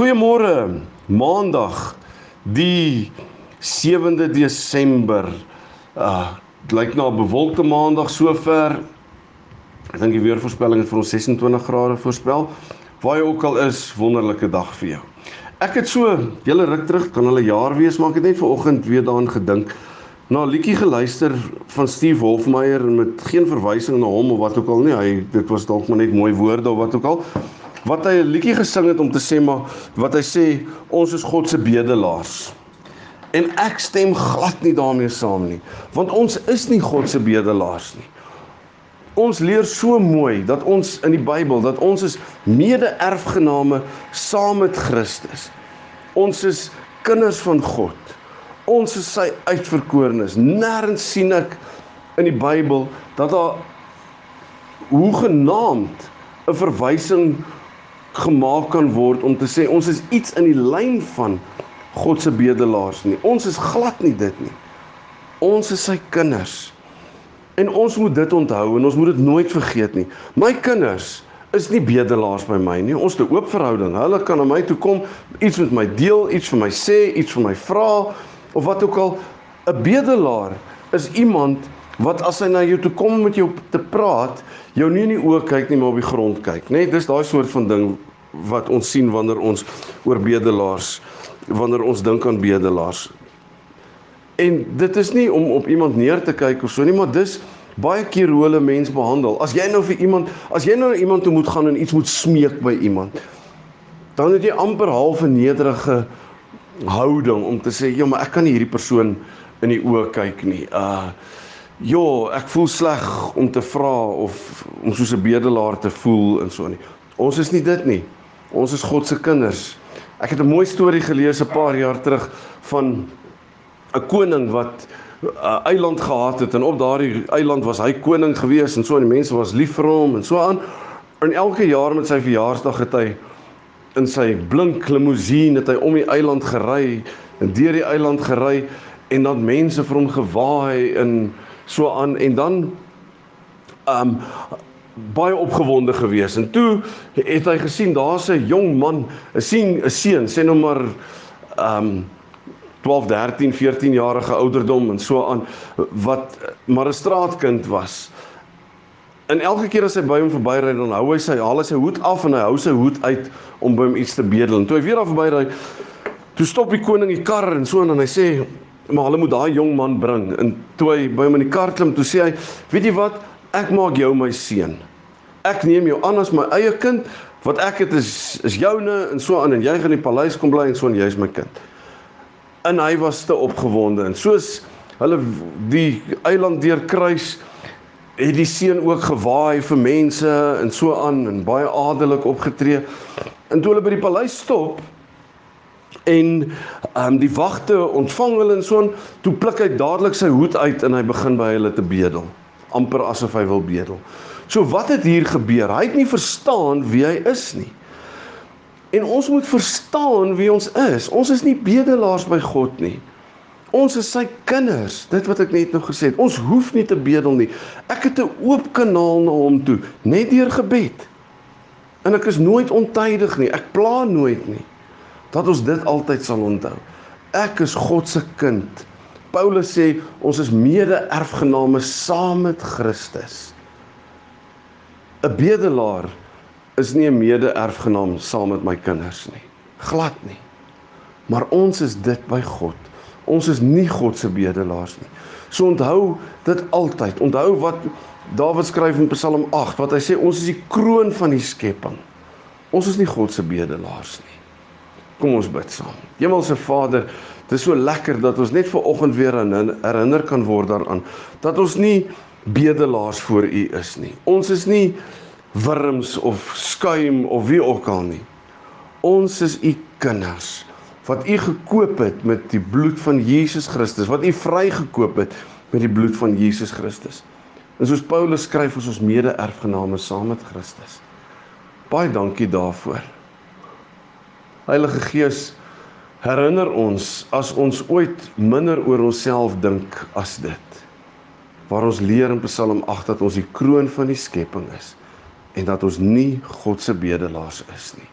Goeiemôre. Maandag die 7de Desember. Uh lyk na 'n bewolkte maandag sover. Ek dink die weervoorspelling het vir ons 26 grade voorspel. Waar jy ook al is, wonderlike dag vir jou. Ek het so hele ruk terug, kan hulle jaar wees, maar ek het net vanoggend weer daaraan gedink na 'n liedjie geluister van Steve Hofmeyer met geen verwysing na hom of wat ook al nie. Hy dit was dalk maar net mooi woorde of wat ook al wat hy 'n liedjie gesing het om te sê maar wat hy sê ons is God se bedelaars. En ek stem glad nie daarmee saam nie, want ons is nie God se bedelaars nie. Ons leer so mooi dat ons in die Bybel dat ons is mede-erfgename saam met Christus. Ons is kinders van God. Ons is sy uitverkorenes. Nêrens sien ek in die Bybel dat daar hoegenaamd 'n verwysing gemaak kan word om te sê ons is iets in die lyn van God se bedelaars nie. Ons is glad nie dit nie. Ons is sy kinders. En ons moet dit onthou en ons moet dit nooit vergeet nie. My kinders is nie bedelaars by my nie. Ons het 'n oop verhouding. Hulle kan na my toe kom, iets met my deel, iets vir my sê, iets vir my vra of wat ook al. 'n Bedelaar is iemand wat as hy na jou toe kom met jou te praat, jou nie in die oë kyk nie, maar op die grond kyk, né? Nee, dis daai soort van ding wat ons sien wanneer ons oor bedelaars wanneer ons dink aan bedelaars. En dit is nie om op iemand neer te kyk of so nie, maar dis baie keer hoe hulle mens behandel. As jy nou vir iemand, as jy nou na iemand toe moet gaan en iets moet smeek by iemand, dan het jy amper half 'n nederige houding om te sê, "Ja, maar ek kan nie hierdie persoon in die oë kyk nie." Uh Ja, ek voel sleg om te vra of om soos 'n bedelaar te voel en so nie. Ons is nie dit nie. Ons is God se kinders. Ek het 'n mooi storie gelees 'n paar jaar terug van 'n koning wat 'n eiland gehad het en op daardie eiland was hy koning gewees en so en die mense was lief vir hom en so aan. En elke jaar met sy verjaarsdag het hy in sy blink limousine het hy om die eiland gery en deur die eiland gery en dan mense vir hom gewaai en so aan en dan um baie opgewonde gewees en toe het hy gesien daar's 'n jong man, 'n sien 'n seun, sê nou maar um 12, 13, 14 jarige ouderdom en so aan wat maar 'n straatkind was. En elke keer as hy by hom verbyry dan hou hy sy haal hy sy hoed af en hy hou sy hoed uit om by hom iets te bedel. En toe hy weer daar verbyry, toe stop die koning die kar en so en hy sê maar hulle moet daai jong man bring. En toe hy by hom in die kar klim, toe sê hy, weet jy wat? Ek maak jou my seun. Ek neem jou aan as my eie kind. Wat ek het is is joune en so aan en jy gaan in die paleis kom bly en so en jy is my kind. En hy was te opgewonde en soos hulle die eiland deur kruis het die seun ook gewaai vir mense en so aan en baie adelik opgetree. En toe hulle by die paleis stop en ehm um, die wagte ontvang hulle en so aan, toe pluk hy dadelik sy hoed uit en hy begin by hulle te bedel amper asof hy wil bedel. So wat het hier gebeur? Hy het nie verstaan wie hy is nie. En ons moet verstaan wie ons is. Ons is nie bedelaars by God nie. Ons is sy kinders. Dit wat ek net nou gesê het. Ons hoef nie te bedel nie. Ek het 'n oop kanaal na hom toe, net deur gebed. En ek is nooit ontydig nie. Ek pla nooit nie. Dat ons dit altyd sal onthou. Ek is God se kind. Paulus sê ons is mede-erfgename saam met Christus. 'n Bedelaar is nie 'n mede-erfgenaam saam met my kinders nie. Glad nie. Maar ons is dit by God. Ons is nie God se bedelaars nie. So onthou dit altyd. Onthou wat Dawid skryf in Psalm 8 wat hy sê ons is die kroon van die skepping. Ons is nie God se bedelaars nie. Kom ons bid saam. Hemelse Vader, dit is so lekker dat ons net ver oggend weer herinner kan word daaraan dat ons nie bedelaars voor U is nie. Ons is nie wurms of skuim of wie ook al nie. Ons is u kinders wat u gekoop het met die bloed van Jesus Christus, wat u vrygekoop het met die bloed van Jesus Christus. En soos Paulus skryf ons ons mede-erfgename saam met Christus. Baie dankie daarvoor. Heilige Gees, herinner ons as ons ooit minder oor onsself dink as dit. Waar ons leer in Psalm 8 dat ons die kroon van die skepping is en dat ons nie God se bedelaars is nie.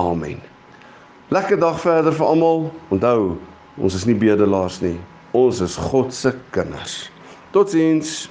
Amen. Lekker dag verder vir almal. Onthou, ons is nie bedelaars nie. Ons is God se kinders. Totsiens.